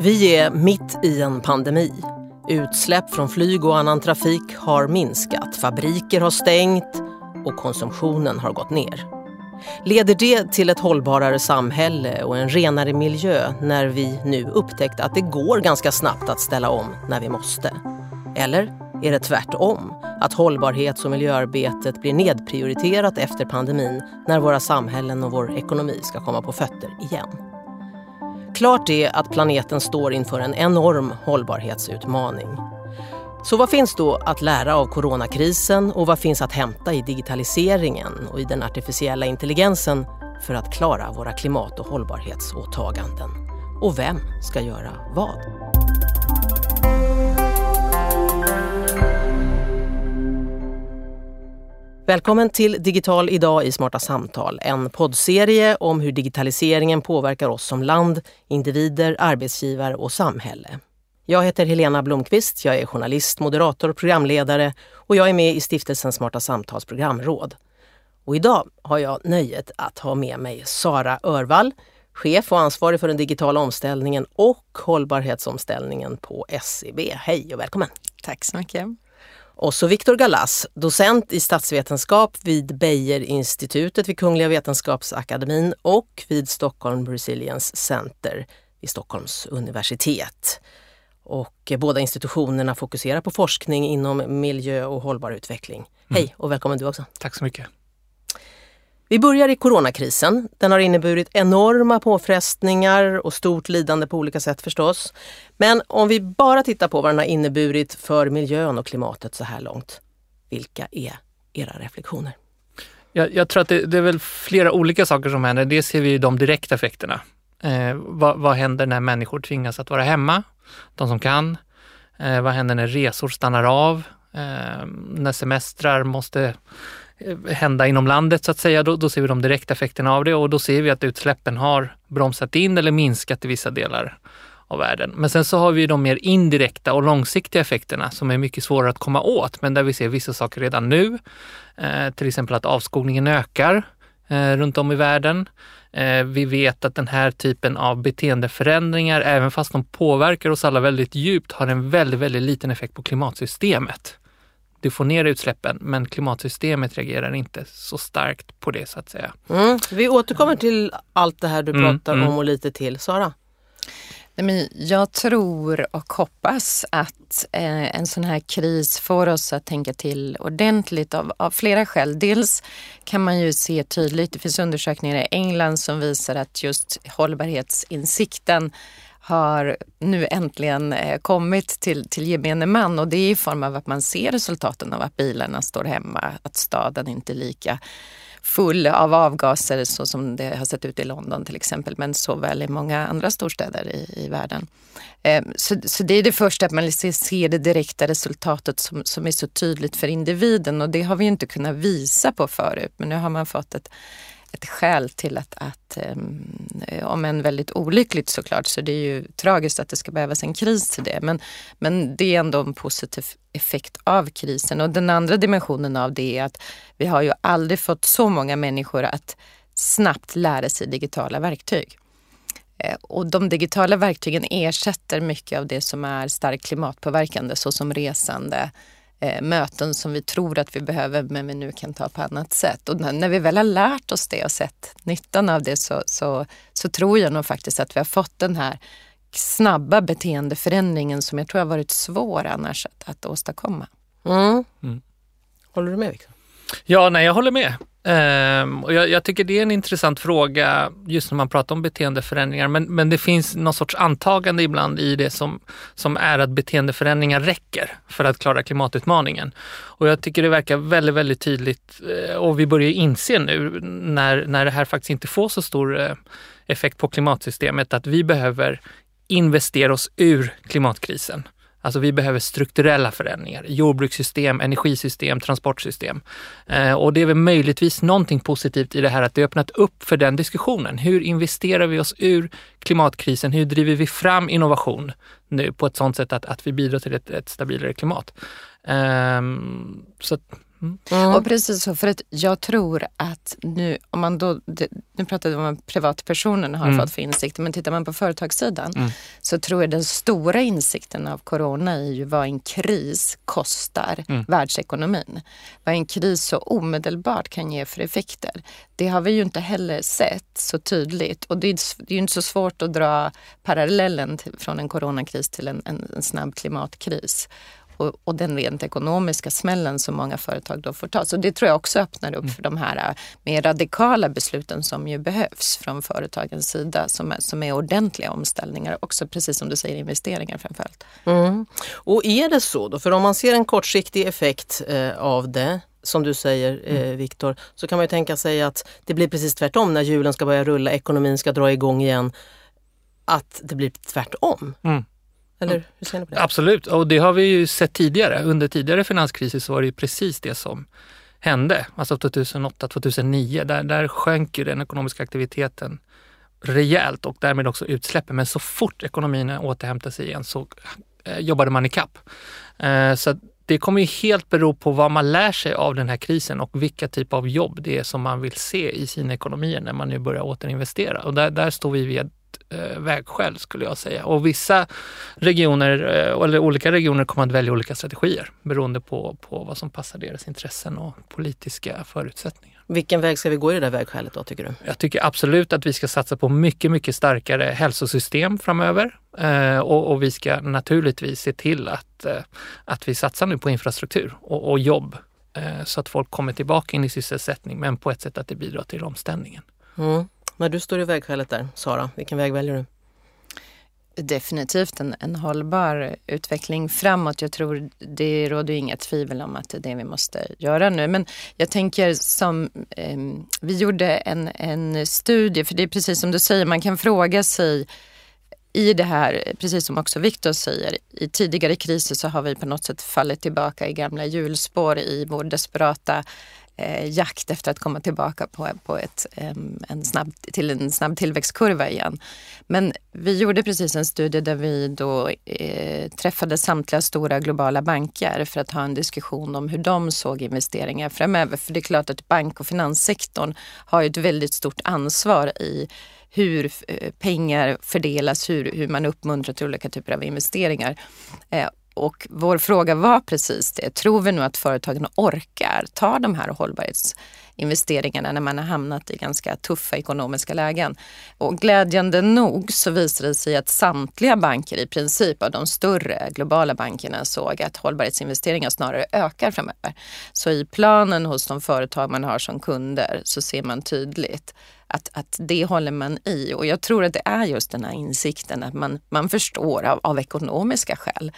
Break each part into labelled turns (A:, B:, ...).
A: Vi är mitt i en pandemi. Utsläpp från flyg och annan trafik har minskat, fabriker har stängt och konsumtionen har gått ner. Leder det till ett hållbarare samhälle och en renare miljö när vi nu upptäckt att det går ganska snabbt att ställa om när vi måste? Eller är det tvärtom, att hållbarhets och miljöarbetet blir nedprioriterat efter pandemin när våra samhällen och vår ekonomi ska komma på fötter igen? Klart är att planeten står inför en enorm hållbarhetsutmaning. Så vad finns då att lära av coronakrisen och vad finns att hämta i digitaliseringen och i den artificiella intelligensen för att klara våra klimat och hållbarhetsåtaganden? Och vem ska göra vad? Välkommen till Digital idag i Smarta samtal, en poddserie om hur digitaliseringen påverkar oss som land, individer, arbetsgivare och samhälle. Jag heter Helena Blomqvist, jag är journalist, moderator och programledare och jag är med i stiftelsen Smarta samtals programråd. Och idag har jag nöjet att ha med mig Sara Örvall, chef och ansvarig för den digitala omställningen och hållbarhetsomställningen på SEB. Hej och välkommen!
B: Tack så mycket!
A: Och så Viktor Galas, docent i statsvetenskap vid Beijerinstitutet vid Kungliga Vetenskapsakademin och vid Stockholm Resilience Center vid Stockholms universitet. Och båda institutionerna fokuserar på forskning inom miljö och hållbar utveckling. Mm. Hej och välkommen du också.
C: Tack så mycket.
A: Vi börjar i coronakrisen. Den har inneburit enorma påfrestningar och stort lidande på olika sätt förstås. Men om vi bara tittar på vad den har inneburit för miljön och klimatet så här långt. Vilka är era reflektioner?
C: Jag, jag tror att det, det, är väl flera olika saker som händer. Dels ser vi de direkta effekterna. Eh, vad, vad händer när människor tvingas att vara hemma? De som kan. Eh, vad händer när resor stannar av? Eh, när semestrar måste Eh, hända inom landet så att säga, då, då, ser vi de direkta effekterna av det och då ser vi att utsläppen har bromsat in eller minskat i vissa delar av världen. Men sen så har vi de mer indirekta och långsiktiga effekterna som är mycket svårare att komma åt, men där vi ser vissa saker redan nu. Eh, till exempel att avskogningen ökar eh, runt om i världen. Eh, vi vet att den här typen av beteendeförändringar, även fast de påverkar oss alla väldigt djupt, har en väldigt, väldigt liten effekt på klimatsystemet du får ner utsläppen men klimatsystemet reagerar inte så starkt på det så att säga.
A: Mm. Vi återkommer till allt det här du mm, pratar mm. om och lite till. Sara?
B: Nej, men jag tror och hoppas att eh, en sån här kris får oss att tänka till ordentligt av, av, flera skäl. Dels kan man ju se tydligt, det finns undersökningar i England som visar att just hållbarhetsinsikten har nu äntligen eh, kommit till, till gemene man och det är i form av att man ser resultaten av att bilarna står hemma, att staden inte är lika full av avgaser så som det har sett ut i London till exempel, men såväl i många andra storstäder i, i världen. Eh, så, så det är det första, att man ser det direkta resultatet som, som är så tydligt för individen och det har vi inte kunnat visa på förut, men nu har man fått ett ett skäl till att, att um, om än väldigt olyckligt såklart, så det är ju tragiskt att det ska behövas en kris till det. Men, men det är ändå en positiv effekt av krisen. Och den andra dimensionen av det är att vi har ju aldrig fått så många människor att snabbt lära sig digitala verktyg. Eh, och de digitala verktygen ersätter mycket av det som är starkt klimatpåverkande såsom resande, eh, möten som vi tror att vi behöver men vi nu kan ta på annat sätt. Och när, när vi väl har lärt oss det och sett nyttan av det så, så, så tror jag nog faktiskt att vi har fått den här snabba beteendeförändringen som jag tror har varit svår annars att, att åstadkomma.
A: Mm. Mm. Håller du med Victor?
C: Ja, nej, jag håller med. Um, och jag, jag, tycker det är en intressant fråga just när man pratar om beteendeförändringar. Men, men det finns någon sorts antagande ibland i det som, som är att beteendeförändringar räcker för att klara klimatutmaningen. Och jag tycker det verkar väldigt, väldigt tydligt eh, och vi börjar inse nu när, när det här faktiskt inte får så stor eh, effekt på klimatsystemet att vi behöver investera oss ur klimatkrisen. Alltså vi behöver strukturella förändringar, jordbrukssystem, energisystem, transportsystem. Eh, och det är väl möjligtvis någonting positivt i det här att det öppnat upp för den diskussionen. Hur investerar vi oss ur klimatkrisen? Hur driver vi fram innovation nu på ett sådant sätt att, att vi bidrar till ett, ett stabilare klimat? Eh, så
B: Mm. Och precis så, för att jag tror att nu, om man då, nu pratar vi om vad privatpersonen har mm. fått för insikter, men tittar man på företagssidan mm. så tror jag den stora insikten av corona är ju vad en kris kostar mm. världsekonomin. Vad en kris så omedelbart kan ge för effekter. Det har vi ju inte heller sett så tydligt och det är, det är ju inte så svårt att dra parallellen till, från en coronakris till en, en, en snabb klimatkris och, och, den rent ekonomiska smällen som många företag då får ta. Så det tror jag också öppnar upp mm. för de här äh, mer radikala besluten som ju behövs från företagens sida som är, som är ordentliga omställningar. Också precis som du säger investeringar framförallt.
A: Mm. Och är det så då, för om man ser en kortsiktig effekt eh, av det som du säger eh, mm. Viktor, så kan man ju tänka sig att det blir precis tvärtom när hjulen ska börja rulla, ekonomin ska dra igång igen. Att det blir tvärtom. Mm. Eller hur ser ni på det?
C: Absolut, och det har vi ju sett tidigare. Under tidigare finanskriser så var det ju precis det som hände. Alltså 2008, 2009, där, där sjönk ju den ekonomiska aktiviteten rejält och därmed också utsläppen. Men så fort ekonomin återhämtade sig igen så eh, jobbade man ikapp. Eh, så det kommer ju helt bero på vad man lär sig av den här krisen och vilka typ av jobb det är som man vill se i sina ekonomier när man nu börjar återinvestera. Och där, där står vi vid eh, vägskäl skulle jag säga. Och vissa regioner, eh, eller olika regioner kommer att välja olika strategier beroende på, på vad som passar deras intressen och politiska förutsättningar.
A: Vilken väg ska vi gå i det där vägskälet då tycker du?
C: Jag tycker absolut att vi ska satsa på mycket, mycket starkare hälsosystem framöver. Eh, och, och, vi ska naturligtvis se till att, eh, att vi satsar nu på infrastruktur och, och jobb eh, så att folk kommer tillbaka in i sysselsättning men på ett sätt att det bidrar till omställningen.
A: Mm. När du står i vägskälet där, Sara, vilken väg väljer du?
B: Definitivt en, en hållbar utveckling framåt. Jag tror det råder inga tvivel om att det är det vi måste göra nu. Men jag tänker som eh, vi gjorde en, en studie, för det är precis som du säger, man kan fråga sig i det här, precis som också Viktor säger, i tidigare kriser så har vi på något sätt fallit tillbaka i gamla hjulspår i vår desperata eh, jakt efter att komma tillbaka på, på ett, eh, en snabb, till en snabb tillväxtkurva igen. Men vi gjorde precis en studie där vi då eh, träffade samtliga stora globala banker för att ha en diskussion om hur de såg investeringar framöver. För det är klart att bank och finanssektorn har ett väldigt stort ansvar i hur eh, pengar fördelas, hur, hur man uppmuntrar till olika typer av investeringar. Eh, och vår fråga var precis det. Tror vi nu att företagen orkar ta de här hållbarhetsinvesteringarna när man har hamnat i ganska tuffa ekonomiska lägen? Och glädjande nog så visade det sig att samtliga banker i princip av de större globala bankerna såg att hållbarhetsinvesteringar snarare ökar framöver. Så i planen hos de företag man har som kunder så ser man tydligt att, att det håller man i. Och jag tror att det är just den här insikten att man, man förstår av, av ekonomiska skäl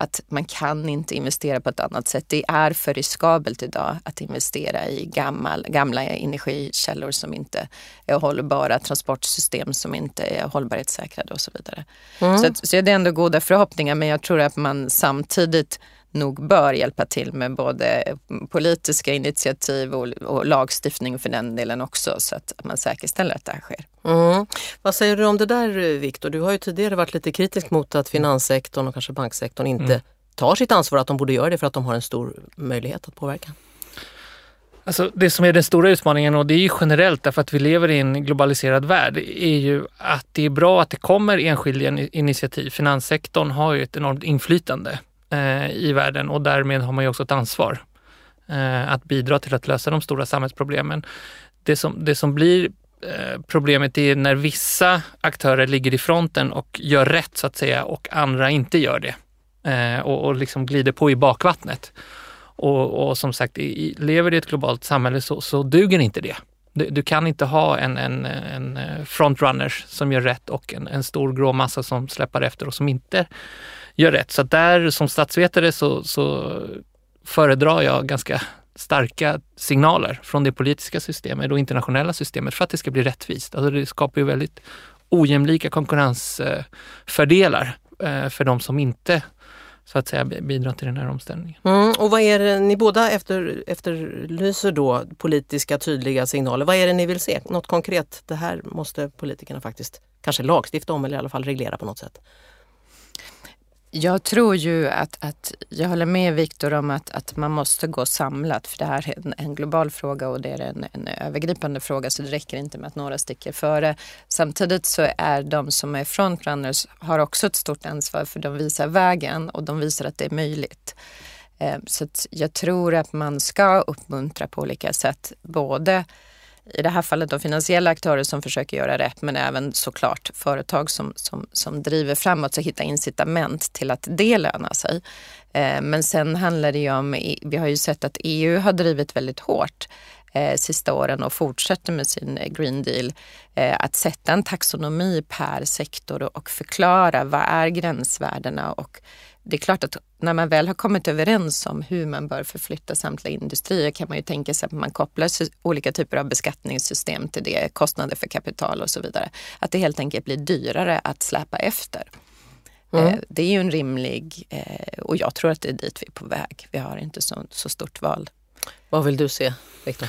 B: att man kan inte investera på ett annat sätt. Det är för riskabelt idag att investera i gammal, gamla energikällor som inte är hållbara, transportsystem som inte är hållbarhetssäkrade och så vidare. Mm. Så, att, så det är ändå goda förhoppningar men jag tror att man samtidigt nog bör hjälpa till med både politiska initiativ och, och, lagstiftning för den delen också så att man säkerställer att det här sker.
A: Mm. Vad säger du om det där Viktor? Du har ju tidigare varit lite kritisk mot att finanssektorn och kanske banksektorn inte mm. tar sitt ansvar, att de borde göra det för att de har en stor möjlighet att påverka.
C: Alltså det som är den stora utmaningen och det är ju generellt därför att vi lever i en globaliserad värld är ju att det är bra att det kommer enskilda initiativ. Finanssektorn har ju ett enormt inflytande eh, i världen och därmed har man ju också ett ansvar eh, att bidra till att lösa de stora samhällsproblemen. Det som, det som blir Eh, problemet är när vissa aktörer ligger i fronten och gör rätt så att säga och andra inte gör det eh, och, och liksom glider på i bakvattnet. Och, och som sagt, i, lever i ett globalt samhälle så, så duger inte det. Du, du, kan inte ha en, en, en eh, frontrunners som gör rätt och en, en stor grå massa som släpar efter och som inte gör rätt. Så där som statsvetare så, så föredrar jag ganska starka signaler från det politiska systemet och internationella systemet för att det ska bli rättvist. Alltså det skapar ju väldigt ojämlika konkurrensfördelar eh, för de som inte så att säga bidrar till den här omställningen.
A: Mm, och vad är det, ni båda efter, efterlyser då politiska tydliga signaler. Vad är det ni vill se? Något konkret? Det här måste politikerna faktiskt kanske lagstifta om eller i alla fall reglera på något sätt.
B: Jag tror ju att, att jag håller med Viktor om att, att man måste gå samlat för det här är en, en global fråga och det är en, en, övergripande fråga så det räcker inte med att några sticker före. Samtidigt så är de som är frontrunners har också ett stort ansvar för de visar vägen och de visar att det är möjligt. Eh, så jag tror att man ska uppmuntra på olika sätt, både i det här fallet då finansiella aktörer som försöker göra rätt men även såklart företag som, som, som driver framåt och hittar incitament till att det lönar sig. Eh, men sen handlar det ju om, e- vi har ju sett att EU har drivit väldigt hårt eh, sista åren och fortsätter med sin Green Deal. Eh, att sätta en taxonomi per sektor och förklara vad är gränsvärdena och det är klart att när man väl har kommit överens om hur man bör förflytta samtliga industrier kan man ju tänka sig att man kopplar olika typer av beskattningssystem till det, kostnader för kapital och så vidare. Att det helt enkelt blir dyrare att släpa efter. Mm. Eh, det är ju en rimlig, eh, och jag tror att det är dit vi är på väg. Vi har inte så, så stort val.
A: Vad vill du se, Viktor?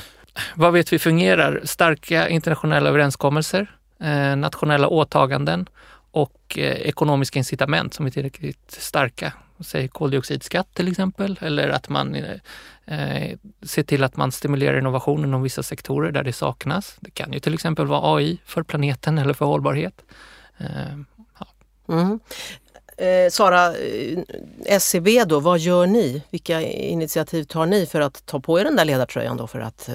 C: Vad vet vi fungerar? Starka internationella överenskommelser, eh, nationella åtaganden och eh, ekonomiska incitament som är tillräckligt starka. Säg koldioxidskatt till exempel eller att man eh, eh ser till att man stimulerar innovation inom vissa sektorer där det saknas. Det kan ju till exempel vara AI för planeten eller för hållbarhet. Eh,
A: ja. mm. Eh, Sara, eh, SCB då, vad gör ni? Vilka initiativ tar ni för att ta på er den där ledartröjan då för att eh,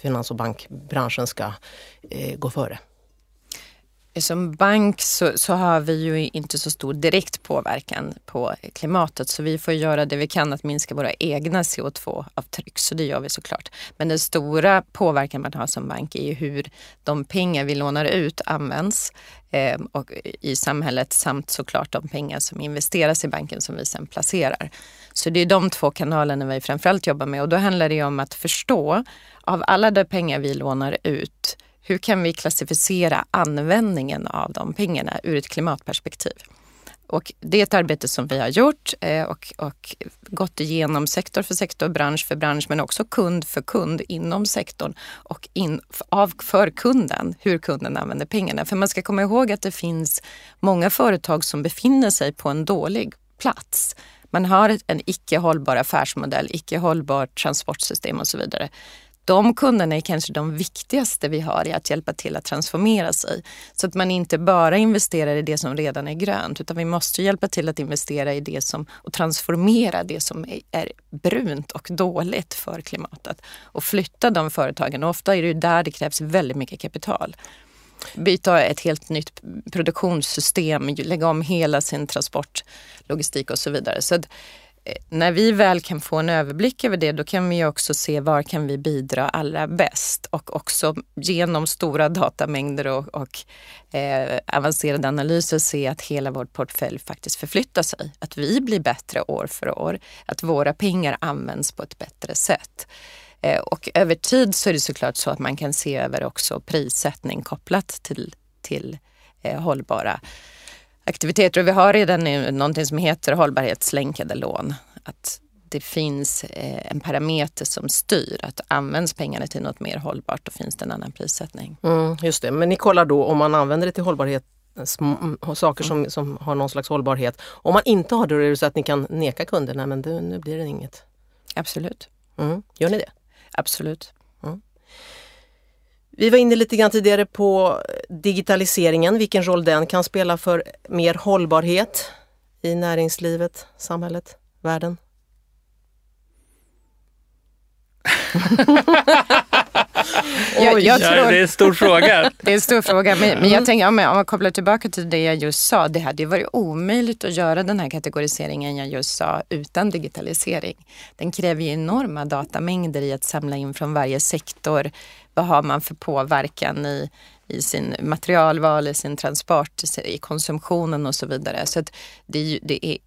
A: finans och bankbranschen ska eh, gå före?
B: Som bank så, så, har vi ju inte så stor direkt påverkan på klimatet så vi får göra det vi kan att minska våra egna CO2-avtryck. Så det gör vi såklart. Men den stora påverkan man har som bank är ju hur de pengar vi lånar ut används eh, och, i samhället samt såklart de pengar som investeras i banken som vi sen placerar. Så det är de två kanalerna vi framförallt jobbar med och då handlar det om att förstå av alla de pengar vi lånar ut hur kan vi klassificera användningen av de pengarna ur ett klimatperspektiv? Och det är ett arbete som vi har gjort eh, och, och, gått igenom sektor för sektor, bransch för bransch men också kund för kund inom sektorn och in, av, för kunden, hur kunden använder pengarna. För man ska komma ihåg att det finns många företag som befinner sig på en dålig plats. Man har en icke hållbar affärsmodell, icke hållbart transportsystem och så vidare de kunderna är kanske de viktigaste vi har i att hjälpa till att transformera sig. Så att man inte bara investerar i det som redan är grönt utan vi måste hjälpa till att investera i det som och transformera det som är brunt och dåligt för klimatet. Och flytta de företagen. Och ofta är det där det krävs väldigt mycket kapital byta ett helt nytt produktionssystem, lägga om hela sin transportlogistik och så vidare. Så Eh, när vi väl kan få en överblick över det, då kan vi också se var kan vi bidra allra bäst och också genom stora datamängder och, och eh, avancerade analyser se att hela vår portfölj faktiskt förflyttar sig. Att vi blir bättre år för år, att våra pengar används på ett bättre sätt. Eh, och över tid så är det såklart så att man kan se över också prissättning kopplat till, till eh, hållbara aktiviteter. Och vi har redan nu någonting som heter hållbarhetslänkade lån. Att det finns eh, en parameter som styr att används pengarna till något mer hållbart då finns det en annan prissättning.
A: Mm, just det, men ni kollar då om man använder det till hållbarhet saker som, som har någon slags hållbarhet. Om man inte har det, är det så att ni kan neka kunderna men det, nu blir det inget.
B: Absolut.
A: Mm. Gör ni det?
B: Absolut. Mm.
A: Vi var inne lite grann tidigare på digitaliseringen, vilken roll den kan spela för mer hållbarhet i näringslivet, samhället, världen.
C: jag, jag tror, det är en stor fråga.
B: det är en stor fråga. Men, men jag tänker om jag, om jag kopplar tillbaka till det jag just sa. Det hade varit omöjligt att göra den här kategoriseringen jag just sa utan digitalisering. Den kräver ju enorma datamängder i att samla in från varje sektor. Vad har man för påverkan i, i sin materialval, i sin transport, i konsumtionen och så vidare. Så det, det är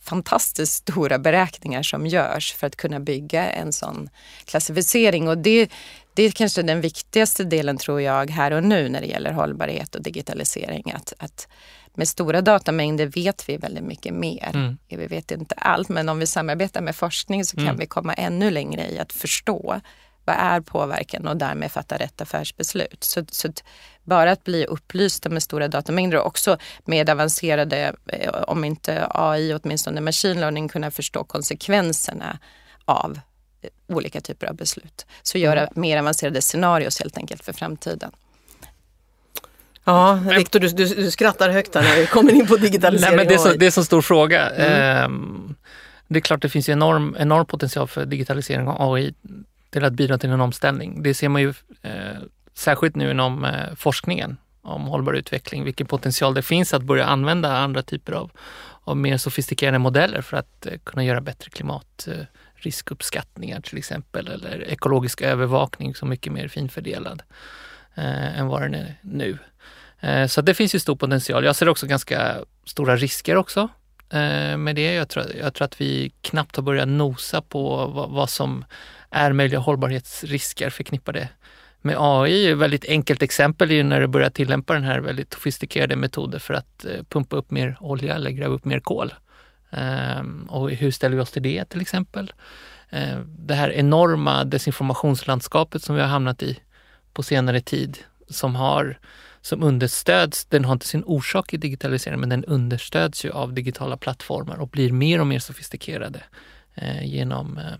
B: fantastiskt stora beräkningar som görs för att kunna bygga en sån klassificering. Och det, det är kanske den viktigaste delen tror jag här och nu när det gäller hållbarhet och digitalisering. Att, att med stora datamängder vet vi väldigt mycket mer. Mm. Vi vet inte allt men om vi samarbetar med forskning så kan mm. vi komma ännu längre i att förstå vad är påverkan och därmed fatta rätt affärsbeslut. Så, så bara att bli upplysta med stora datamängder och också med avancerade, eh, om inte AI, åtminstone machine learning, kunna förstå konsekvenserna av eh, olika typer av beslut. Så göra mm. mer avancerade scenarios helt enkelt för framtiden.
A: Ja, Viktor du, du, du, skrattar högt här när vi kommer in på digitalisering.
C: Nej, men det, är så, det är så stor fråga. Mm. Ehm, det är klart det finns enorm, enorm potential för digitalisering av AI till att bidra till en omställning. Det ser man ju eh, särskilt nu inom eh, forskningen om hållbar utveckling, vilken potential det finns att börja använda andra typer av, av mer sofistikerade modeller för att eh, kunna göra bättre klimatriskuppskattningar till exempel, eller ekologisk övervakning som mycket mer finfördelad eh, än vad den är nu. Eh, så det finns ju stor potential. Jag ser också ganska stora risker också eh, med det. Jag tror, jag tror att vi knappt har börjat nosa på vad, vad som är möjliga hållbarhetsrisker förknippade med AI. Ett väldigt enkelt exempel är ju när du börjar tillämpa den här väldigt sofistikerade metoder för att eh, pumpa upp mer olja eller gräva upp mer kol. Ehm, och hur ställer vi oss till det till exempel? Ehm, det här enorma desinformationslandskapet som vi har hamnat i på senare tid som har som understöds, den har inte sin orsak i digitaliseringen, men den understöds ju av digitala plattformar och blir mer och mer sofistikerade eh, genom eh,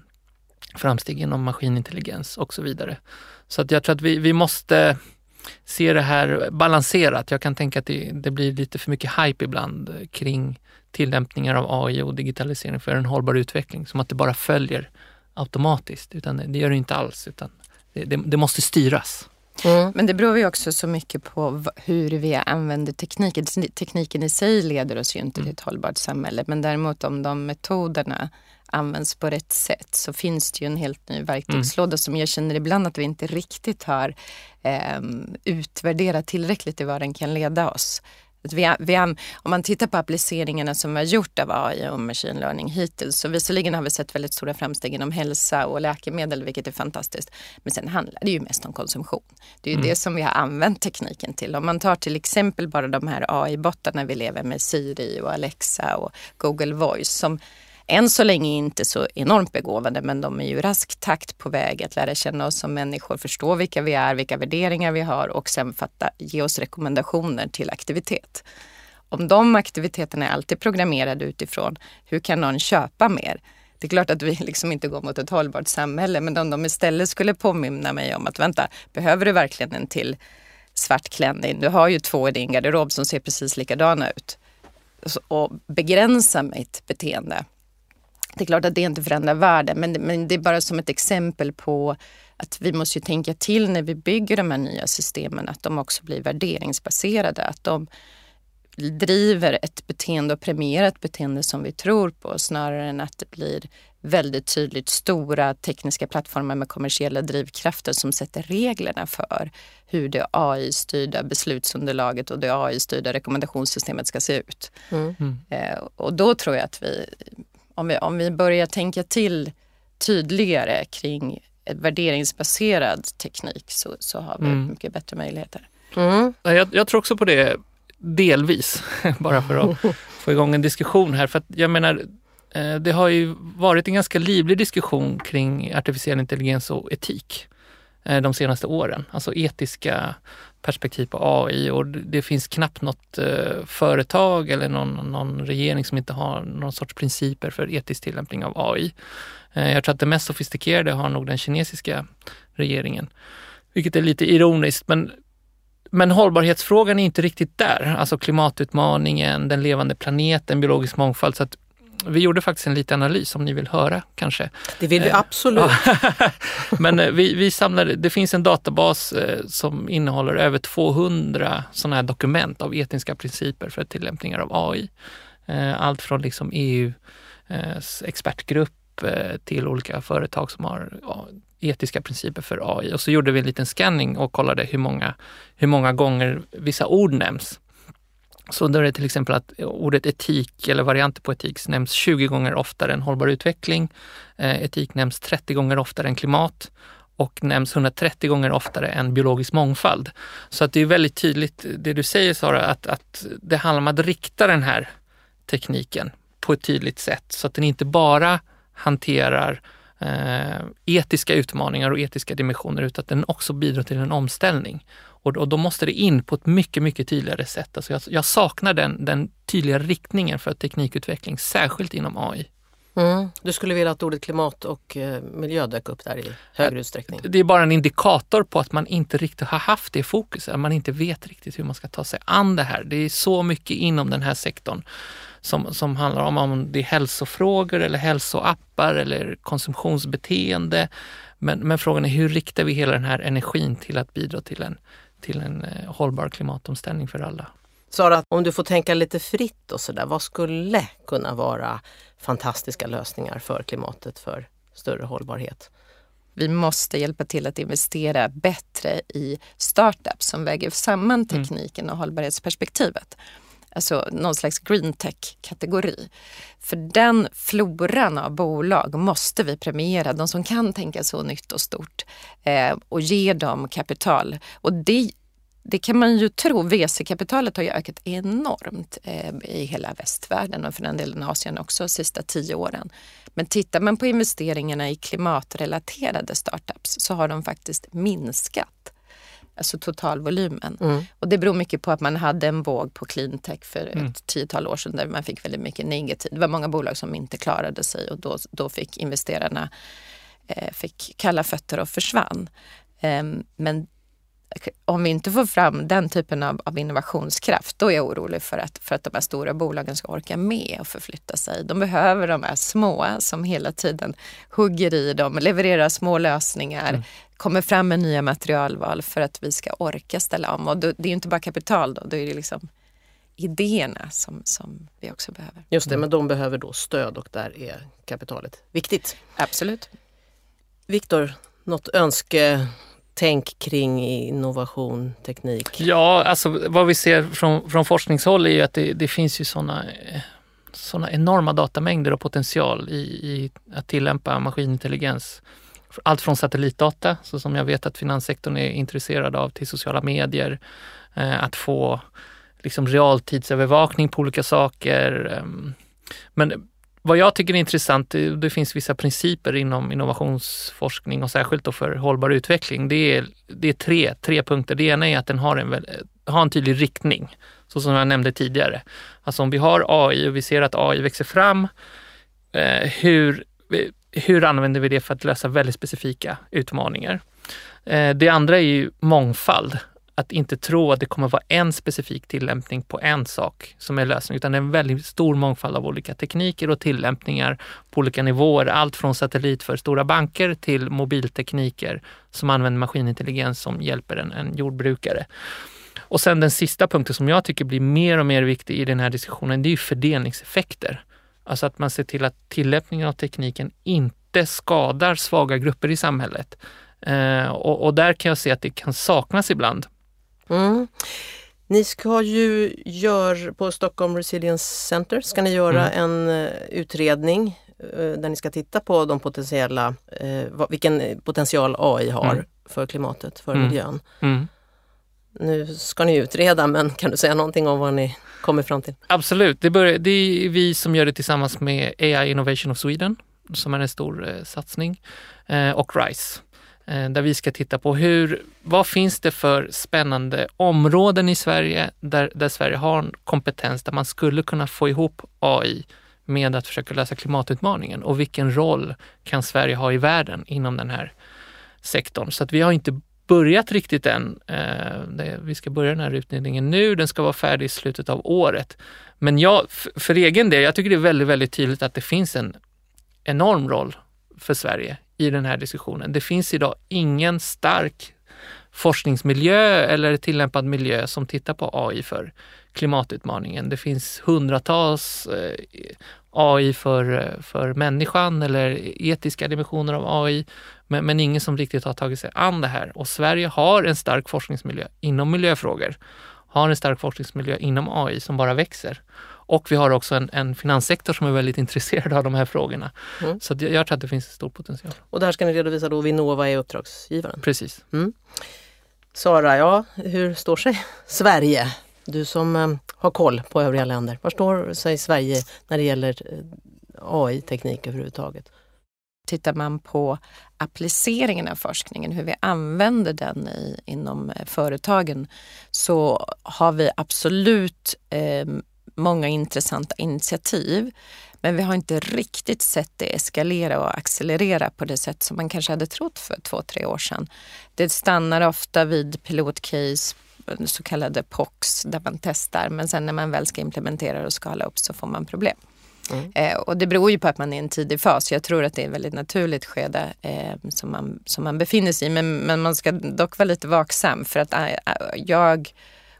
C: framsteg inom maskinintelligens och så vidare. Så att jag tror att vi, vi måste se det här balanserat. Jag kan tänka att det, det, blir lite för mycket hype ibland kring tillämpningar av AI och digitalisering för en hållbar utveckling. Som att det bara följer automatiskt, utan det gör det inte alls. Utan det, det, det måste styras.
B: Mm. Men det beror ju också så mycket på hur vi använder tekniken. Tekniken i sig leder oss ju inte till ett hållbart samhälle. Men däremot om de metoderna används på rätt sätt så finns det ju en helt ny verktygslåda mm. som jag känner ibland att vi inte riktigt har eh, utvärderat tillräckligt i vad den kan leda oss. Vi, vi, om man tittar på appliceringarna som vi har gjort av AI och machine learning hittills så visserligen har vi sett väldigt stora framsteg inom hälsa och läkemedel vilket är fantastiskt. Men sen handlar det ju mest om konsumtion. Det är ju mm. det som vi har använt tekniken till. Om man tar till exempel bara de här AI-bottarna vi lever med, Siri och Alexa och Google Voice som än så länge inte så enormt begåvade men de är ju rask takt på väg att lära känna oss som människor, förstå vilka vi är, vilka värderingar vi har och sen fatta, ge oss rekommendationer till aktivitet. Om de aktiviteterna är alltid programmerade utifrån hur kan någon köpa mer? Det är klart att vi liksom inte går mot ett hållbart samhälle men om de istället skulle påminna mig om att vänta, behöver du verkligen en till svart klänning? Du har ju två i din garderob som ser precis likadana ut. Och begränsa mitt beteende det är klart att det inte förändrar världen men, men det är bara som ett exempel på att vi måste tänka till när vi bygger de här nya systemen att de också blir värderingsbaserade. Att de driver ett beteende och premierar ett beteende som vi tror på snarare än att det blir väldigt tydligt stora tekniska plattformar med kommersiella drivkrafter som sätter reglerna för hur det AI-styrda beslutsunderlaget och det AI-styrda rekommendationssystemet ska se ut. Mm. Mm. Eh, och då tror jag att vi om vi, om vi börjar tänka till tydligare kring ett värderingsbaserad teknik så, så har vi mm. mycket bättre möjligheter.
C: Mm. Jag, jag, tror också på det delvis, bara för att få igång en diskussion här. För att jag menar, eh, det har ju varit en ganska livlig diskussion kring artificiell intelligens och etik eh, de senaste åren. Alltså etiska perspektiv på AI och det finns knappt något eh, företag eller någon, någon regering som inte har någon sorts principer för etisk tillämpning av AI. Eh, jag tror att det mest sofistikerade har nog den kinesiska regeringen, vilket är lite ironiskt. Men, men hållbarhetsfrågan är inte riktigt där. Alltså klimatutmaningen, den levande planeten, biologisk mångfald. Så att vi gjorde faktiskt en liten analys om ni vill höra kanske.
A: Det vill vi eh, absolut.
C: Men eh, vi, vi samlade, det finns en databas eh, som innehåller över 200 sådana här dokument av etiska principer för tillämpningar av AI. Allt från liksom EUs expertgrupp till olika företag som har etiska principer för AI. Och så gjorde vi en liten scanning och kollade hur många, hur många gånger vissa ord nämns. Så då är det till exempel att eh, ordet etik eller varianter på etik nämns 20 gånger oftare än hållbar utveckling. Eh, etik nämns 30 gånger oftare än klimat och nämns 130 gånger oftare än biologisk mångfald. Så att det är väldigt tydligt det du säger Sara, att, att det handlar om att rikta den här tekniken på ett tydligt sätt så att den inte bara hanterar eh, etiska utmaningar och etiska dimensioner utan att den också bidrar till en omställning. Och, och då måste det in på ett mycket, mycket tydligare sätt. Alltså jag, jag saknar den, den tydliga riktningen för teknikutveckling, särskilt inom AI.
A: Mm. Du skulle vilja att ordet klimat och eh, miljö dök upp där i högre utsträckning?
C: Det är bara en indikator på att man inte riktigt har haft det fokuset, att man inte vet riktigt hur man ska ta sig an det här. Det är så mycket inom den här sektorn som, som handlar om om det är hälsofrågor eller hälsoappar eller konsumtionsbeteende. Men, men frågan är hur riktar vi hela den här energin till att bidra till en, till en eh, hållbar klimatomställning för alla?
A: Sara, om du får tänka lite fritt och sådär, vad skulle kunna vara fantastiska lösningar för klimatet, för större hållbarhet?
B: Vi måste hjälpa till att investera bättre i startups som väger samman mm. tekniken och hållbarhetsperspektivet. Alltså någon slags green tech-kategori. För den floran av bolag måste vi premiera, de som kan tänka så nytt och stort eh, och ge dem kapital. Och det det kan man ju tro. VC-kapitalet har ju ökat enormt eh, i hela västvärlden och för den delen Asien också de sista tio åren. Men tittar man på investeringarna i klimatrelaterade startups så har de faktiskt minskat. Alltså totalvolymen. Mm. Och det beror mycket på att man hade en våg på cleantech för mm. ett tiotal år sedan där man fick väldigt mycket negativt. Det var många bolag som inte klarade sig och då, då fick investerarna eh, fick kalla fötter och försvann. Um, men om vi inte får fram den typen av, av, innovationskraft, då är jag orolig för att, för att de här stora bolagen ska orka med och förflytta sig. De behöver de här små som hela tiden hugger i dem, levererar små lösningar, mm. Kommer fram med nya materialval för att vi ska orka ställa om. Och då, det är ju inte bara kapital då, då är det liksom idéerna som, som vi också behöver.
A: Just det, mm. men de behöver då stöd och där är kapitalet viktigt.
B: Absolut.
A: Viktor, något önske tänk kring innovation, teknik?
C: Ja, alltså vad vi ser från, från forskningshåll är ju att det, det finns ju sådana såna enorma datamängder och potential i, i, att tillämpa maskinintelligens. Allt från satellitdata, så som jag vet att finanssektorn är intresserad av, till sociala medier. Eh, att få liksom realtidsövervakning på olika saker. Ehm, men vad jag tycker är intressant, det finns vissa principer inom innovationsforskning och särskilt då för hållbar utveckling. Det är, det är tre, tre punkter. Det ena är att den har en, har en tydlig riktning, så som jag nämnde tidigare. Alltså om vi har AI och vi ser att AI växer fram, eh, hur, hur använder vi det för att lösa väldigt specifika utmaningar? Eh, det andra är ju mångfald att inte tro att det kommer vara en specifik tillämpning på en sak som är lösningen, utan det är en väldigt stor mångfald av olika tekniker och tillämpningar på olika nivåer. Allt från satellit för stora banker till mobiltekniker som använder maskinintelligens som hjälper en, en jordbrukare. Och sen den sista punkten som jag tycker blir mer och mer viktig i den här diskussionen, det är fördelningseffekter. Alltså att man ser till att tillämpningen av tekniken inte skadar svaga grupper i samhället. Eh, och, och, där kan jag se att det kan saknas ibland.
A: Mm. Ni ska ju göra, på Stockholm Resilience Center, ska ni göra mm. en uh, utredning uh, där ni ska titta på de potentiella, uh, vilken potential AI har mm. för klimatet, för mm. miljön. Nu ska ni utreda men kan du säga någonting om vad ni kommer fram till?
C: Absolut, det, börjar, det är vi som gör det tillsammans med AI Innovation of Sweden som är en stor eh, satsning eh, och RISE Eh, där vi ska titta på hur, vad finns det för spännande områden i Sverige där, där Sverige har en kompetens där man skulle kunna få ihop AI med att försöka lösa klimatutmaningen och vilken roll kan Sverige ha i världen inom den här sektorn? Så att vi har inte börjat riktigt än. Eh, vi ska börja den här utredningen nu, den ska vara färdig i slutet av året. Men jag, för egen del, jag tycker det är väldigt, väldigt tydligt att det finns en enorm roll för Sverige i den här diskussionen. Det finns idag ingen stark forskningsmiljö eller tillämpad miljö som tittar på AI för klimatutmaningen. Det finns hundratals eh, AI för, eh, för människan eller etiska dimensioner av AI, men, men ingen som riktigt har tagit sig an det här. Och Sverige har en stark forskningsmiljö inom miljöfrågor, har en stark forskningsmiljö inom AI som bara växer. Och vi har också en, en finanssektor som är väldigt intresserad av de här frågorna. Mm. Så jag, jag tror att det finns stor potential.
A: Och det här ska ni redovisa då Vinnova är uppdragsgivaren?
C: Precis. Mm.
A: Sara, ja, hur står sig Sverige? Du som eh, har koll på övriga länder. Var står sig Sverige när det gäller eh, AI-teknik överhuvudtaget?
B: Tittar man på appliceringen av forskningen, hur vi använder den i, inom eh, företagen, så har vi absolut eh, många intressanta initiativ. Men vi har inte riktigt sett det eskalera och accelerera på det sätt som man kanske hade trott för två, tre år sedan. Det stannar ofta vid pilotcase, så kallade POCs, där man testar. Men sen när man väl ska implementera och skala upp så får man problem. Mm. Eh, och det beror ju på att man är i en tidig fas. Jag tror att det är ett väldigt naturligt skede eh, som, man, som man befinner sig i. Men, men man ska dock vara lite vaksam för att äh, jag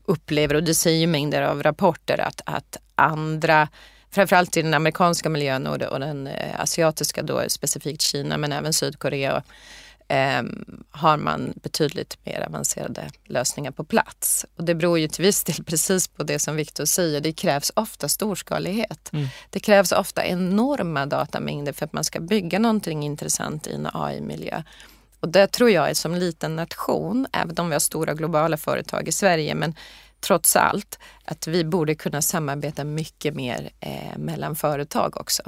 B: upplever, och det säger ju mängder av rapporter, att, att andra framförallt i den amerikanska miljön och, den eh, asiatiska, då specifikt Kina men även Sydkorea eh, har man betydligt mer avancerade lösningar på plats. Och det beror ju till viss del precis på det som Viktor säger, det krävs ofta storskalighet. Mm. Det krävs ofta enorma datamängder för att man ska bygga någonting intressant i en AI-miljö. Och det tror jag som liten nation, även om vi har stora globala företag i Sverige, men trots allt att vi borde kunna samarbeta mycket mer eh, mellan företag också.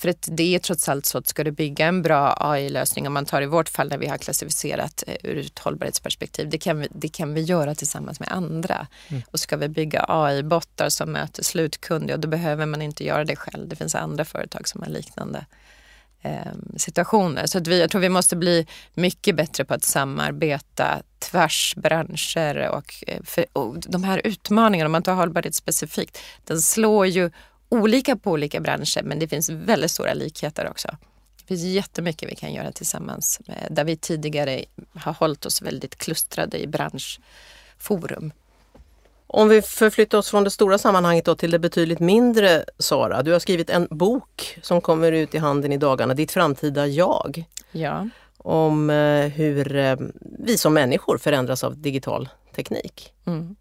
B: För att det är trots allt så att ska du bygga en bra AI-lösning, om man tar i vårt fall när vi har klassificerat eh, ur ett hållbarhetsperspektiv, det kan vi, det kan vi göra tillsammans med andra. Mm. Och ska vi bygga AI-bottar som möter slutkunder, då behöver man inte göra det själv. Det finns andra företag som har liknande eh, situationer. Så att vi, jag tror vi måste bli mycket bättre på att samarbeta tvärs branscher och, eh, för, och de här utmaningarna, om man tar hållbarhet specifikt, den slår ju olika på olika branscher men det finns väldigt stora likheter också. Det finns jättemycket vi kan göra tillsammans där vi tidigare har hållit oss väldigt klustrade i branschforum.
A: Om vi förflyttar oss från det stora sammanhanget då till det betydligt mindre Sara. Du har skrivit en bok som kommer ut i handen i dagarna, Ditt framtida jag.
B: Ja.
A: Om eh, hur eh, vi som människor förändras av digital teknik. Mm.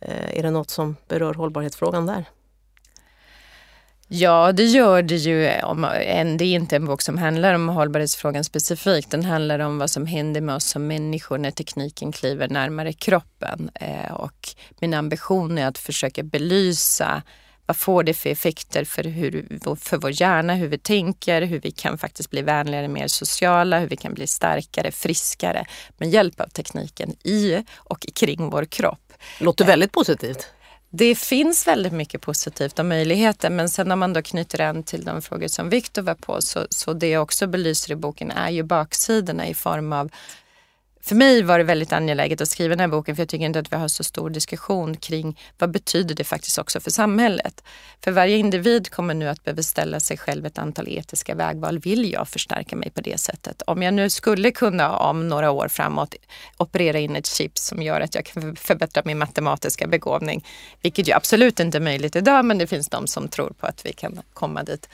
A: Eh, är det något som berör hållbarhetsfrågan där?
B: Ja, det gör det ju. det är inte en bok som handlar om hållbarhetsfrågan specifikt. Den handlar om vad som händer med oss som människor när tekniken kliver närmare kroppen. Eh, och min ambition är att försöka belysa vad får det för effekter för, hur, för vår hjärna, hur vi tänker, hur vi kan faktiskt bli vänligare, mer sociala, hur vi kan bli starkare, friskare med hjälp av tekniken i och kring vår kropp.
A: Låter väldigt positivt.
B: Det finns väldigt mycket positivt och möjligheter men sen när man då knyter an till de frågor som Viktor var på så, så det jag också belyser i boken är ju baksidorna i form av för mig var det väldigt angeläget att skriva den här boken för jag tycker inte att vi har så stor diskussion kring vad betyder det faktiskt också för samhället. För varje individ kommer nu att behöva ställa sig själv ett antal etiska vägval. Vill jag förstärka mig på det sättet? Om jag nu skulle kunna om några år framåt operera in ett chip som gör att jag kan förbättra min matematiska begåvning, vilket ju absolut inte är möjligt idag, men det finns de som tror på att vi kan komma dit.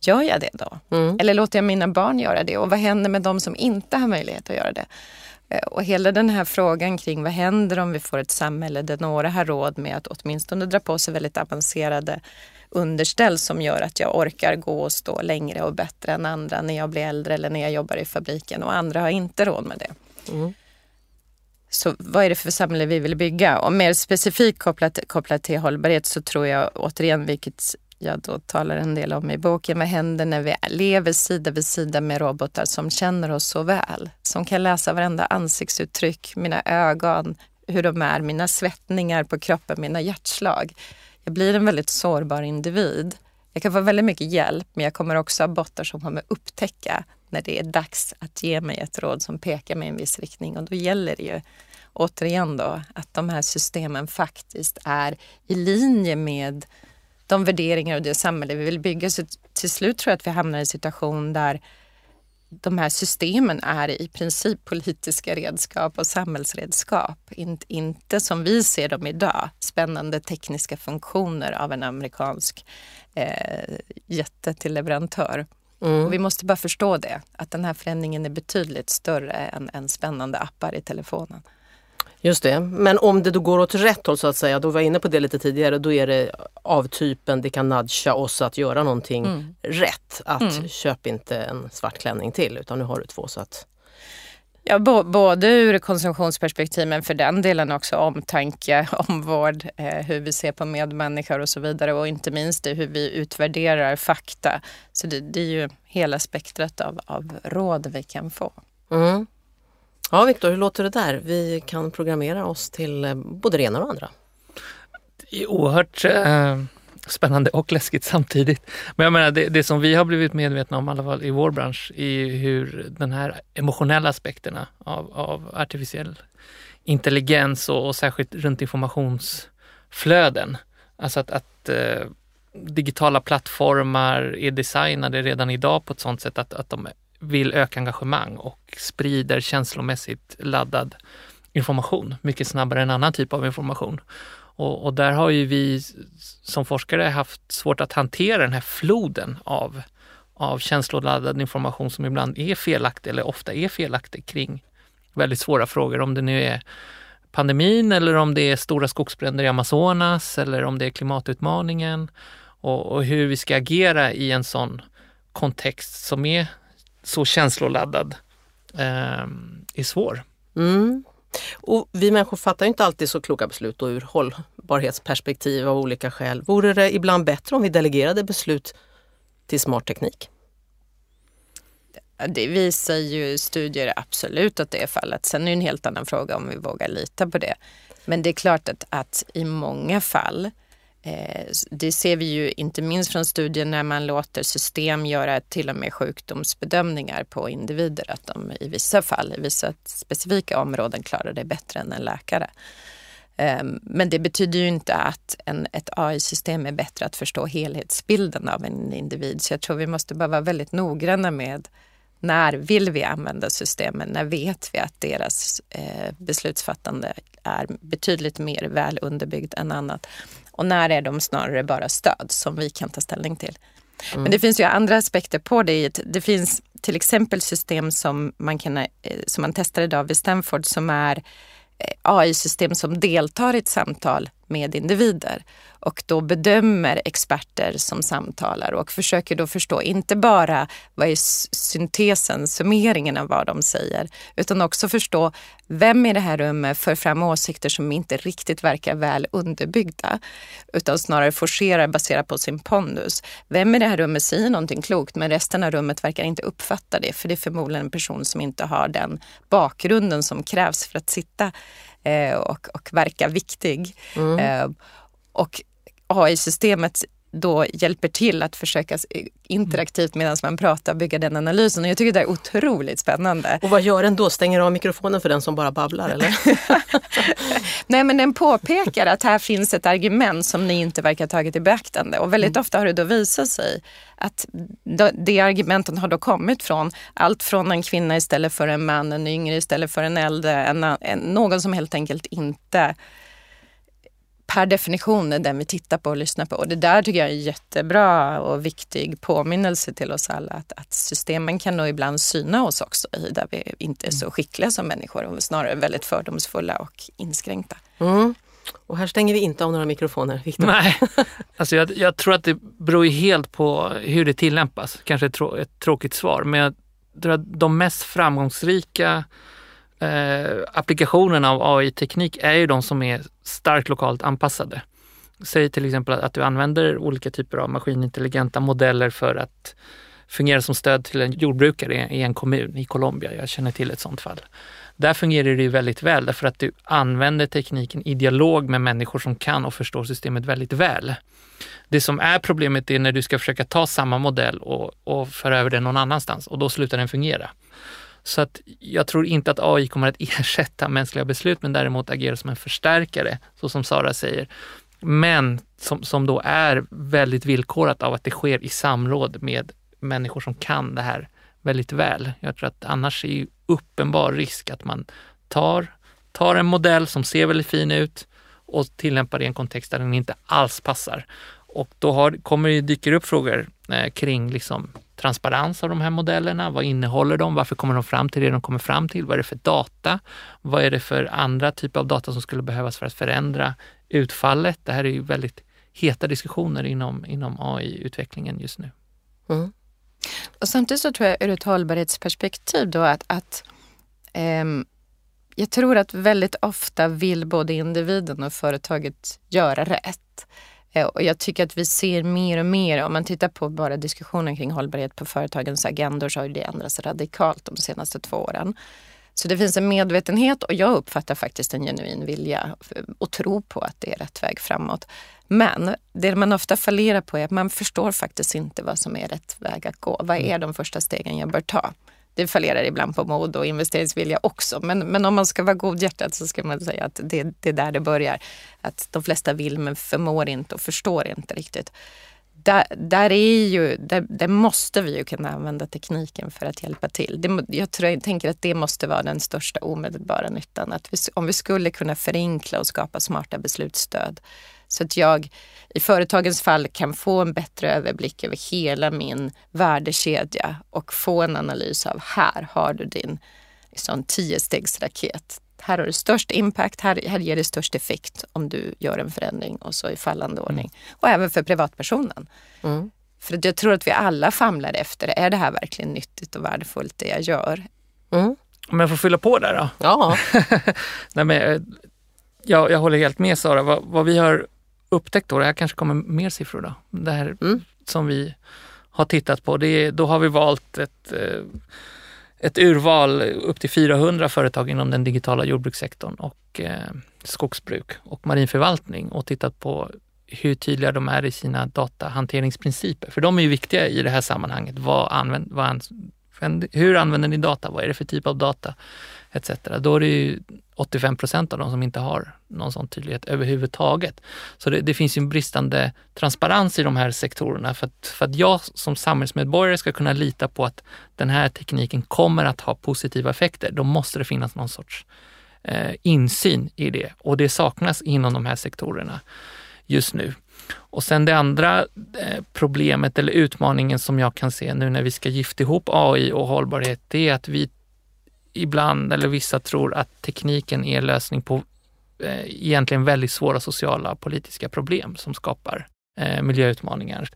B: Gör jag det då? Mm. Eller låter jag mina barn göra det? Och vad händer med de som inte har möjlighet att göra det? Eh, och hela den här frågan kring vad händer om vi får ett samhälle där några har råd med att åtminstone dra på sig väldigt avancerade underställ som gör att jag orkar gå och stå längre och bättre än andra när jag blir äldre eller när jag jobbar i fabriken och andra har inte råd med det. Mm. Så vad är det för samhälle vi vill bygga? Och mer specifikt kopplat, kopplat till hållbarhet så tror jag återigen, vilket jag då talar en del om i boken. Vad händer när vi lever sida vid sida med robotar som känner oss så väl? Som kan läsa varenda ansiktsuttryck, mina ögon, hur de är, mina svettningar på kroppen, mina hjärtslag. Jag blir en väldigt sårbar individ. Jag kan få väldigt mycket hjälp men jag kommer också ha bottar som kommer upptäcka när det är dags att ge mig ett råd som pekar mig i en viss riktning och då gäller det ju återigen då att de här systemen faktiskt är i linje med de värderingar och det samhälle vi vill bygga. Så till slut tror jag att vi hamnar i en situation där de här systemen är i princip politiska redskap och samhällsredskap. Inte, inte som vi ser dem idag, spännande tekniska funktioner av en amerikansk eh, jätte till leverantör. Mm. Och vi måste bara förstå det, att den här förändringen är betydligt större än, än spännande appar i telefonen.
A: Just det, men om det då går åt rätt håll så att säga, då var jag inne på det lite tidigare, då är det av typen det kan nudga oss att göra någonting mm. rätt. Att mm. köp inte en svart klänning till utan nu har du två så att
B: Ja, både ur konsumtionsperspektiv men för den delen också omtanke, omvård, eh, hur vi ser på medmänniskor och så vidare och inte minst hur vi utvärderar fakta. Så det, det är ju hela spektrat av, av råd vi kan få.
A: Mm. Ja, Viktor, hur låter det där? Vi kan programmera oss till eh, både det ena och det andra.
C: Det är oerhört eh, spännande och läskigt samtidigt. Men jag menar, det, det, som vi har blivit medvetna om, i alla fall i vår bransch, är hur den här emotionella aspekterna av, av artificiell intelligens och, och särskilt runt informationsflöden. Alltså att, att eh, digitala plattformar är designade redan idag på ett sådant sätt att, att de vill öka engagemang och sprider känslomässigt laddad information mycket snabbare än annan typ av information. Och, och, där har ju vi som forskare haft svårt att hantera den här floden av, av känsloladdad information som ibland är felaktig eller ofta är felaktig kring väldigt svåra frågor. Om det nu är pandemin eller om det är stora skogsbränder i Amazonas eller om det är klimatutmaningen och, och hur vi ska agera i en sån kontext som är så känsloladdad eh, är svår.
A: Mm. Och vi människor fattar inte alltid så kloka beslut och ur hållbarhetsperspektiv av olika skäl. Vore det ibland bättre om vi delegerade beslut till smart teknik?
B: Det visar ju studier absolut att det är fallet. Sen är det en helt annan fråga om vi vågar lita på det. Men det är klart att, att i många fall Eh, Eh, det ser vi ju inte minst från studier när man låter system göra till och med sjukdomsbedömningar på individer, att de i vissa fall, i vissa specifika områden klarar det bättre än en läkare. Ehm, men det betyder ju inte att en, ett AI-system är bättre att förstå helhetsbilden av en individ. Så jag tror vi måste bara vara väldigt noggranna med när vill vi använda systemen? När vet vi att deras eh, beslutsfattande är betydligt mer väl underbyggt än annat? Och när är de snarare bara stöd som vi kan ta ställning till? Mm. Men det finns ju andra aspekter på det. Det finns till exempel system som man, kan, eh, som man testar idag vid Stanford som är eh, AI-system som deltar i ett samtal med individer och då bedömer experter som samtalar och försöker då förstå inte bara vad är syntesen, summeringen av vad de säger, utan också förstå vem i det här rummet för fram åsikter som inte riktigt verkar väl underbyggda, utan snarare forcerar baserat på sin pondus. Vem i det här rummet säger någonting klokt, men resten av rummet verkar inte uppfatta det, för det är förmodligen en person som inte har den bakgrunden som krävs för att sitta och, och verka viktig. Mm. Eh, och AI-systemet då hjälper till att försöka interaktivt medan man pratar bygga den analysen. Och jag tycker det är otroligt spännande.
A: Och vad gör den då? Stänger av mikrofonen för den som bara babblar eller?
B: Nej men den påpekar att här finns ett argument som ni inte verkar ha tagit i beaktande. Och väldigt mm. ofta har det då visat sig att det argumenten har då kommit från allt från en kvinna istället för en man, en yngre istället för en äldre, en, en, någon som helt enkelt inte per definition är den vi tittar på och lyssnar på. Och det där tycker jag är en jättebra och viktig påminnelse till oss alla att, att systemen kan nog ibland syna oss också i där vi inte är så skickliga som människor och snarare väldigt fördomsfulla och inskränkta.
A: Mm. Och här stänger vi inte av några mikrofoner, Victor.
C: Nej, alltså jag, jag, tror att det beror helt på hur det tillämpas. Kanske ett, trå ett tråkigt svar, men jag tror att de mest framgångsrika eh, applikationerna av AI-teknik är ju de som är starkt lokalt anpassade. Säg till exempel att du använder olika typer av maskinintelligenta modeller för att fungera som stöd till en jordbrukare i en kommun i Colombia. Jag känner till ett sådant fall. Där fungerar det ju väldigt väl därför att du använder tekniken i dialog med människor som kan och förstår systemet väldigt väl. Det som är problemet är när du ska försöka ta samma modell och, och föra över den någon annanstans och då slutar den fungera. Så att jag tror inte att AI kommer att ersätta mänskliga beslut, men däremot agera som en förstärkare, så som Sara säger. Men som, som då är väldigt villkorat av att det sker i samråd med människor som kan det här väldigt väl. Jag tror att annars är ju uppenbar risk att man tar, tar en modell som ser väldigt fin ut och tillämpar det i en kontext där den inte alls passar. Och då har, kommer det dyker upp frågor eh, kring liksom transparens av de här modellerna. Vad innehåller de? Varför kommer de fram till det de kommer fram till? Vad är det för data? Vad är det för andra typer av data som skulle behövas för att förändra utfallet? Det här är ju väldigt heta diskussioner inom, inom AI-utvecklingen just nu.
B: Mm. Och samtidigt så tror jag ur ett hållbarhetsperspektiv då att, att ehm, jag tror att väldigt ofta vill både individen och företaget göra rätt. Eh, och jag tycker att vi ser mer och mer, om man tittar på bara diskussionen kring hållbarhet på företagens agendor så har det ändrats radikalt de senaste två åren. Så det finns en medvetenhet och jag uppfattar faktiskt en genuin vilja och tro på att det är rätt väg framåt. Men det man ofta fallerar på är att man förstår faktiskt inte vad som är rätt väg att gå. Vad är de första stegen jag bör ta? Det fallerar ibland på mod och investeringsvilja också. Men, men om man ska vara godhjärtad så ska man säga att det, det är där det börjar. Att de flesta vill men förmår inte och förstår inte riktigt. Där, där, är ju, där, där, måste vi ju kunna använda tekniken för att hjälpa till. Det, jag, tror, jag tänker att det måste vara den största omedelbara nyttan. Att vi, om vi skulle kunna förenkla och skapa smarta beslutsstöd så att jag i företagens fall kan få en bättre överblick över hela min värdekedja och få en analys av här har du din liksom, tiostegsraket. Här har du störst impact, här, här ger det störst effekt om du gör en förändring och så i fallande ordning. Och även för privatpersonen. Mm. För jag tror att vi alla famlar efter, är det här verkligen nyttigt och värdefullt det jag gör?
C: Mm. Om jag får fylla på där då?
A: Ja.
C: Nej, men, eh, jag, jag håller helt med Sara. Vad, vad vi har upptäckt då, här kanske kommer mer siffror då, det här mm. som vi har tittat på, det är, då har vi valt ett, eh, ett urval upp till 400 företag inom den digitala jordbrukssektorn och eh, skogsbruk och marinförvaltning och tittat på hur tydliga de är i sina datahanteringsprinciper. För de är ju viktiga i det här sammanhanget. Vad använd, vad hur använder ni data? Vad är det för typ av data? Etc. Då är det ju 85 procent av dem som inte har någon sån tydlighet överhuvudtaget. Så det, det, finns ju en bristande transparens i de här sektorerna för att, för att jag som samhällsmedborgare ska kunna lita på att den här tekniken kommer att ha positiva effekter, då måste det finnas någon sorts eh, insyn i det och det saknas inom de här sektorerna just nu. Och sen det andra eh, problemet eller utmaningen som jag kan se nu när vi ska gifta ihop AI och hållbarhet, det är att vi ibland, eller vissa tror att tekniken är lösning på eh, egentligen väldigt svåra sociala och politiska problem som skapar eh, miljöutmaningar.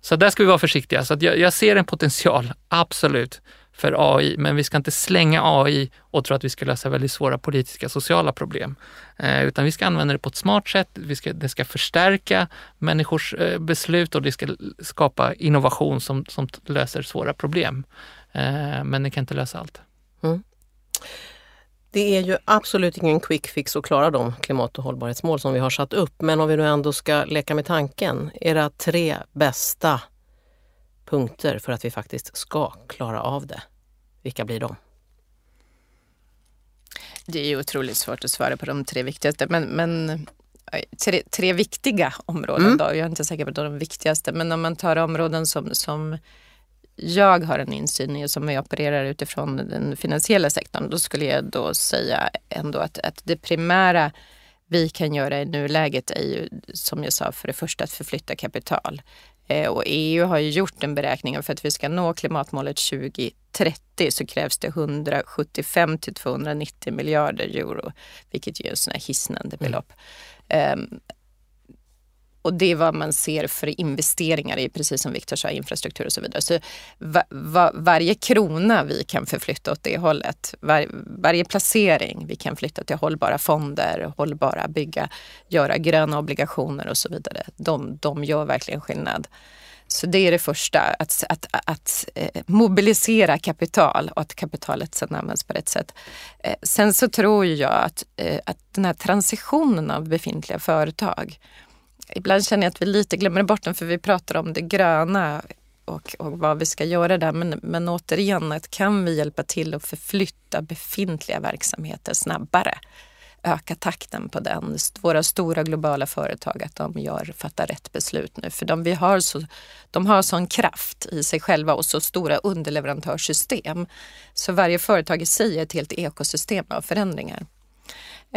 C: Så där ska vi vara försiktiga. Så jag, jag, ser en potential, absolut, för AI, men vi ska inte slänga AI och tro att vi ska lösa väldigt svåra politiska sociala problem. Eh, utan vi ska använda det på ett smart sätt. Vi ska, det ska förstärka människors eh, beslut och det ska skapa innovation som, som löser svåra problem. Eh, men det kan inte lösa allt. Mm.
A: Det är ju absolut ingen quick fix att klara de klimat och hållbarhetsmål som vi har satt upp. Men om vi nu ändå ska leka med tanken, era tre bästa punkter för att vi faktiskt ska klara av det. Vilka blir de?
B: Det är ju otroligt svårt att svara på de tre viktigaste, men, men eh, tre, tre viktiga områden mm. då. Jag är inte säker på de viktigaste, men om man tar områden som, som jag har en insyn i och som vi opererar utifrån den finansiella sektorn, då skulle jag då säga ändå att, att det primära vi kan göra i nuläget är ju som jag sa för det första att förflytta kapital. Eh, och EU har ju gjort en beräkning för att vi ska nå klimatmålet 2030 så krävs det 175 till 290 miljarder euro, vilket ju är en sån här hisnande belopp. Mm. Um, och det är vad man ser för investeringar i, precis som Viktor sa, infrastruktur och så vidare. Så va, va, varje krona vi kan förflytta åt det hållet, var, varje placering vi kan flytta till hållbara fonder, hållbara bygga, göra gröna obligationer och så vidare. De, de gör verkligen skillnad. Så det är det första, att, att, att, eh, mobilisera kapital och att kapitalet sedan används på rätt sätt. Eh, sen så tror jag att, eh, att den här transitionen av befintliga företag ibland känner jag att vi lite glömmer bort den för vi pratar om det gröna och, och vad vi ska göra där. Men, men återigen, att kan vi hjälpa till att förflytta befintliga verksamheter snabbare? Öka takten på den. Våra stora globala företag, att de gör, fattar rätt beslut nu. För de, vi har så, de har sån kraft i sig själva och så stora underleverantörssystem. Så varje företag i sig är ett helt ekosystem av förändringar.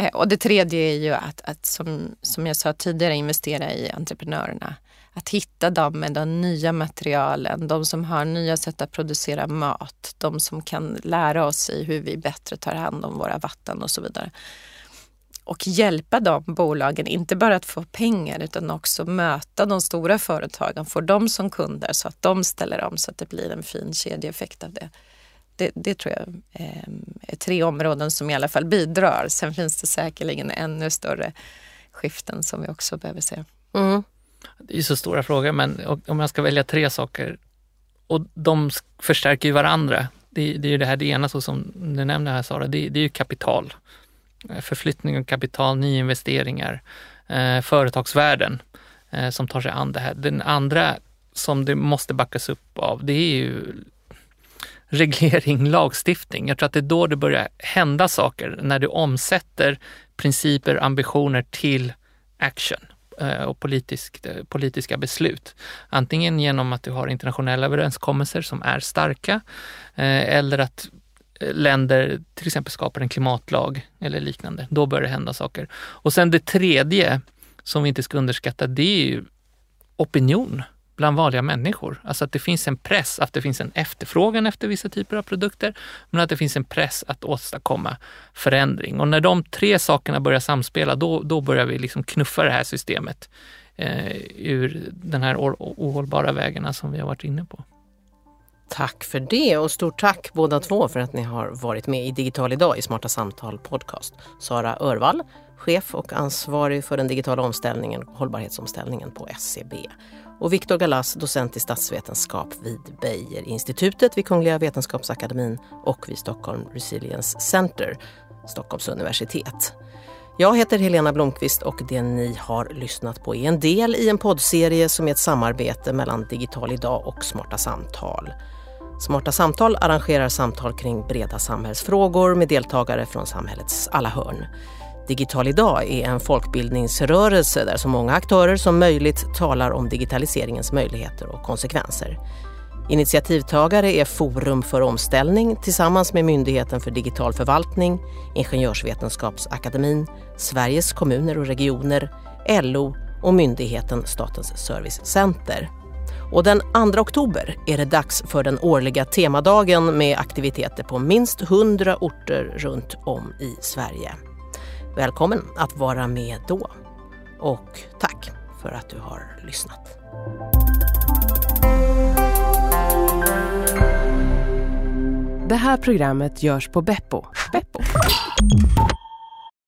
B: Eh, och det tredje är ju att, att som, som jag sa tidigare, investera i entreprenörerna. Att hitta dem med de nya materialen, de som har nya sätt att producera mat, de som kan lära oss i hur vi bättre tar hand om våra vatten och så vidare. Och hjälpa de bolagen, inte bara att få pengar utan också möta de stora företagen, få dem som kunder så att de ställer om så att det blir en fin kedjeeffekt av det det, det tror jag ehm, är tre områden som i alla fall bidrar. Sen finns det säkerligen ännu större skiften som vi också behöver se. Mm.
C: Det är så stora frågor, men om jag ska välja tre saker och de förstärker ju varandra. Det, det är ju det här det ena, så som du nämnde här Sara, det, det är ju kapital. Eh, förflyttning av kapital, nyinvesteringar, eh, företagsvärlden eh, som tar sig an det här. Den andra som det måste backas upp av, det är ju reglering, lagstiftning. Jag tror att det är då det börjar hända saker, när du omsätter principer, ambitioner till action eh, och politisk, eh, politiska beslut. Antingen genom att du har internationella överenskommelser som är starka eh, eller att länder till exempel skapar en klimatlag eller liknande. Då börjar det hända saker. Och sen det tredje som vi inte ska underskatta, det är ju opinion bland vanliga människor. Alltså att det finns en press, att det finns en efterfrågan efter vissa typer av produkter, men att det finns en press att åstadkomma förändring. Och när de tre sakerna börjar samspela, då, då börjar vi liksom knuffa det här systemet eh, ur den här ohållbara vägarna som vi har varit inne på.
A: Tack för det och stort tack båda två för att ni har varit med i Digital idag i Smarta Samtal Podcast. Sara Örvall, chef och ansvarig för den digitala omställningen och hållbarhetsomställningen på SCB och Viktor Galas, docent i statsvetenskap vid Beijerinstitutet vid Kungliga Vetenskapsakademin och vid Stockholm Resilience Center, Stockholms universitet. Jag heter Helena Blomqvist och det ni har lyssnat på är en del i en poddserie som är ett samarbete mellan Digital Idag och Smarta Samtal. Smarta Samtal arrangerar samtal kring breda samhällsfrågor med deltagare från samhällets alla hörn. Digital idag är en folkbildningsrörelse där så många aktörer som möjligt talar om digitaliseringens möjligheter och konsekvenser. Initiativtagare är Forum för omställning tillsammans med Myndigheten för digital förvaltning, Ingenjörsvetenskapsakademin, Sveriges kommuner och regioner, LO och myndigheten Statens servicecenter. Och den 2 oktober är det dags för den årliga temadagen med aktiviteter på minst 100 orter runt om i Sverige. Välkommen att vara med då. Och tack för att du har lyssnat.
D: Det här programmet görs på Beppo. Beppo.